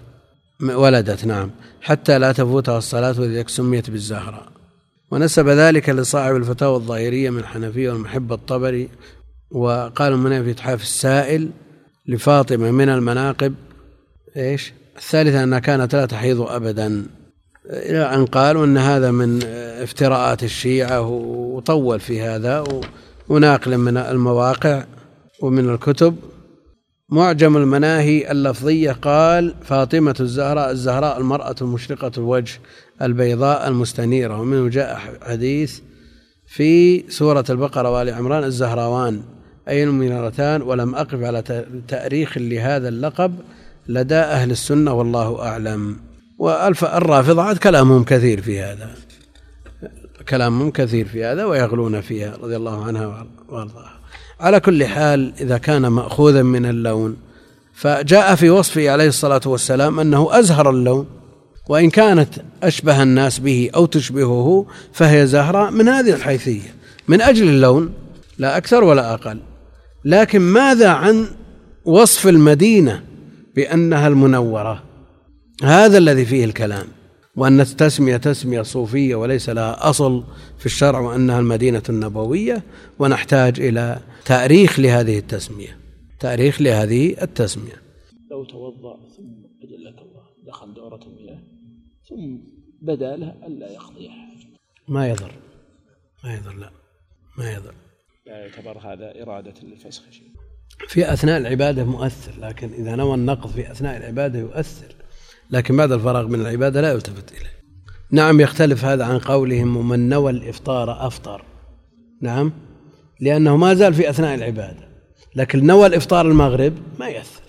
ولدت نعم حتى لا تفوتها الصلاة ولذلك سميت بالزهراء. ونسب ذلك لصاحب الفتاوى الظاهرية من الحنفية والمحب الطبري وقال المنافي في إتحاف السائل لفاطمة من المناقب إيش؟ الثالثة أنها كانت لا تحيض أبدا. إلى أن قالوا أن هذا من افتراءات الشيعة وطول في هذا وناقل من المواقع ومن الكتب. معجم المناهي اللفظية قال فاطمة الزهراء الزهراء المرأة المشرقة الوجه البيضاء المستنيرة. ومنه جاء حديث في سورة البقرة وآل عمران الزهراوان أي المنيرتان ولم أقف على تأريخ لهذا اللقب لدى أهل السنة والله أعلم. والرافضة كلامهم كثير في هذا. كلامهم كثير في هذا ويغلون فيها رضي الله عنها وأرضاها. على كل حال إذا كان مأخوذا من اللون فجاء في وصفه عليه الصلاة والسلام أنه أزهر اللون وإن كانت أشبه الناس به أو تشبهه فهي زهراء من هذه الحيثية. من أجل اللون لا أكثر ولا أقل. لكن ماذا عن وصف المدينة بأنها المنورة؟ هذا الذي فيه الكلام وأن التسمية تسمية صوفية وليس لها أصل في الشرع وأنها المدينة النبوية ونحتاج إلى تأريخ لهذه التسمية تأريخ لهذه التسمية.
لو توضأ ثم أجلك الله دخل دورة المياه ثم بدا له ألا يقضي حاجة
ما يضر ما يضر لا ما يضر.
لا يعتبر هذا إرادة للفسخ شيء
في أثناء العبادة مؤثر لكن إذا نوى النقض في أثناء العبادة يؤثر. لكن بعد الفراغ من العبادة لا يلتفت إليه. نعم يختلف هذا عن قولهم ومن نوى الإفطار أفطر. نعم لأنه ما زال في أثناء العبادة لكن نوى الإفطار المغرب ما يأثر.